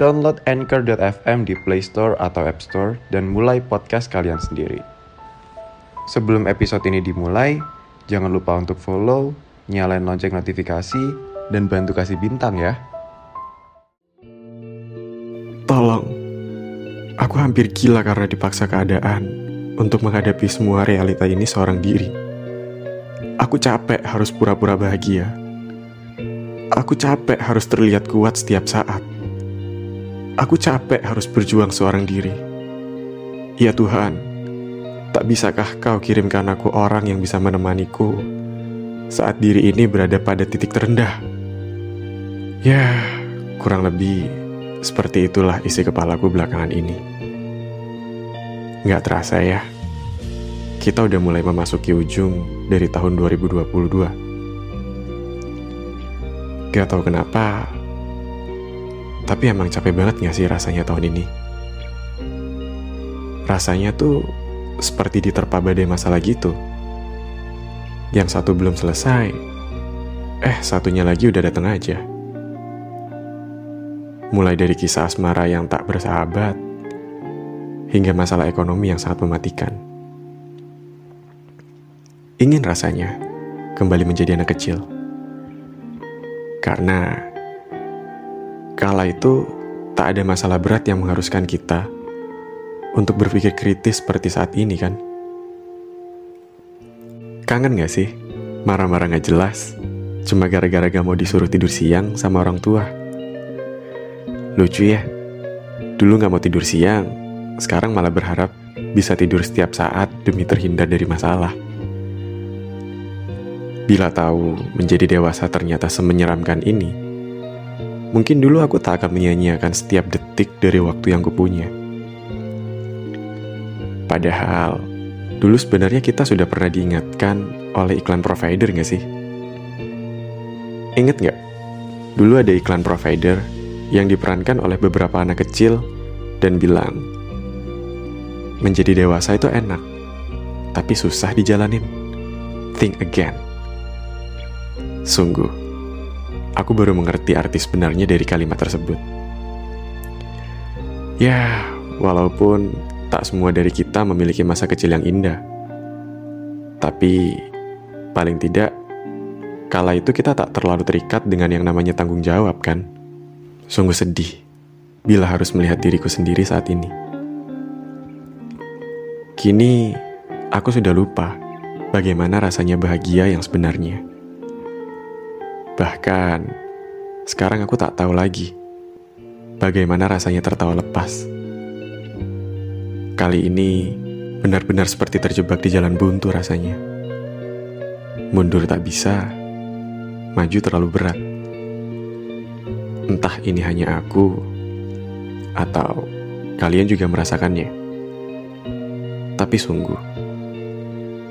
download Anchor.fm di Play Store atau App Store dan mulai podcast kalian sendiri. Sebelum episode ini dimulai, jangan lupa untuk follow, nyalain lonceng notifikasi, dan bantu kasih bintang ya. Tolong, aku hampir gila karena dipaksa keadaan untuk menghadapi semua realita ini seorang diri. Aku capek harus pura-pura bahagia. Aku capek harus terlihat kuat setiap saat. Aku capek harus berjuang seorang diri. Ya Tuhan, tak bisakah kau kirimkan aku orang yang bisa menemaniku saat diri ini berada pada titik terendah? Ya, kurang lebih seperti itulah isi kepalaku belakangan ini. Nggak terasa ya, kita udah mulai memasuki ujung dari tahun 2022. Gak tahu kenapa, tapi emang capek banget gak sih rasanya tahun ini? Rasanya tuh seperti diterpa badai masalah gitu. Yang satu belum selesai, eh satunya lagi udah datang aja. Mulai dari kisah asmara yang tak bersahabat, hingga masalah ekonomi yang sangat mematikan. Ingin rasanya kembali menjadi anak kecil. Karena kala itu tak ada masalah berat yang mengharuskan kita untuk berpikir kritis seperti saat ini kan? Kangen gak sih? Marah-marah gak jelas, cuma gara-gara gak mau disuruh tidur siang sama orang tua. Lucu ya, dulu gak mau tidur siang, sekarang malah berharap bisa tidur setiap saat demi terhindar dari masalah. Bila tahu menjadi dewasa ternyata semenyeramkan ini, mungkin dulu aku tak akan menyia-nyiakan setiap detik dari waktu yang kupunya. Padahal, dulu sebenarnya kita sudah pernah diingatkan oleh iklan provider gak sih? Ingat gak? Dulu ada iklan provider yang diperankan oleh beberapa anak kecil dan bilang, menjadi dewasa itu enak, tapi susah dijalanin. Think again. Sungguh, aku baru mengerti arti sebenarnya dari kalimat tersebut. Ya, walaupun tak semua dari kita memiliki masa kecil yang indah. Tapi, paling tidak, kala itu kita tak terlalu terikat dengan yang namanya tanggung jawab kan? Sungguh sedih bila harus melihat diriku sendiri saat ini. Kini, aku sudah lupa bagaimana rasanya bahagia yang sebenarnya. Bahkan, sekarang aku tak tahu lagi bagaimana rasanya tertawa lepas. Kali ini benar-benar seperti terjebak di jalan buntu rasanya. Mundur tak bisa, maju terlalu berat. Entah ini hanya aku, atau kalian juga merasakannya. Tapi sungguh,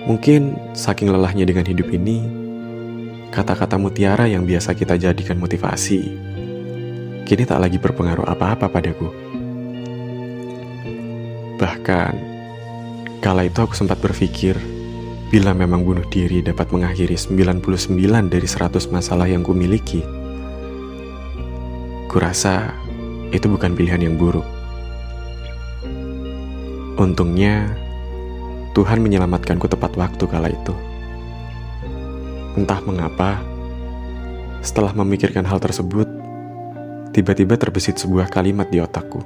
mungkin saking lelahnya dengan hidup ini, kata-kata mutiara yang biasa kita jadikan motivasi, kini tak lagi berpengaruh apa-apa padaku. Bahkan, kala itu aku sempat berpikir, bila memang bunuh diri dapat mengakhiri 99 dari 100 masalah yang kumiliki, kurasa itu bukan pilihan yang buruk. Untungnya, Tuhan menyelamatkanku tepat waktu kala itu. Entah mengapa, setelah memikirkan hal tersebut, tiba-tiba terbesit sebuah kalimat di otakku.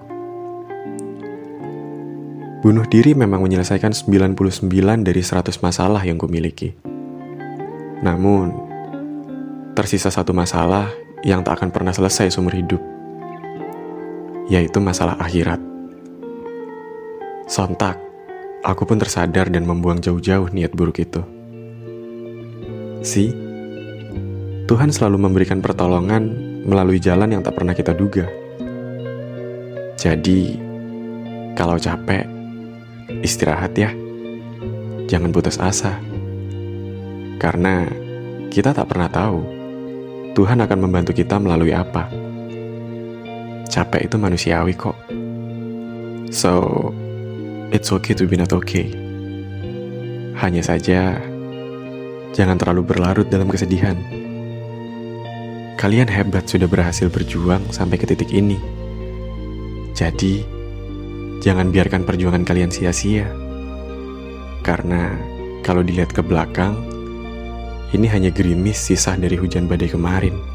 Bunuh diri memang menyelesaikan 99 dari 100 masalah yang kumiliki. Namun, tersisa satu masalah yang tak akan pernah selesai seumur hidup, yaitu masalah akhirat. Sontak, aku pun tersadar dan membuang jauh-jauh niat buruk itu. Si, Tuhan selalu memberikan pertolongan melalui jalan yang tak pernah kita duga. Jadi, kalau capek, istirahat ya. Jangan putus asa. Karena kita tak pernah tahu Tuhan akan membantu kita melalui apa. Capek itu manusiawi kok. So, it's okay to be not okay. Hanya saja, jangan terlalu berlarut dalam kesedihan. Kalian hebat sudah berhasil berjuang sampai ke titik ini. Jadi, jangan biarkan perjuangan kalian sia-sia. Karena kalau dilihat ke belakang, ini hanya gerimis sisa dari hujan badai kemarin.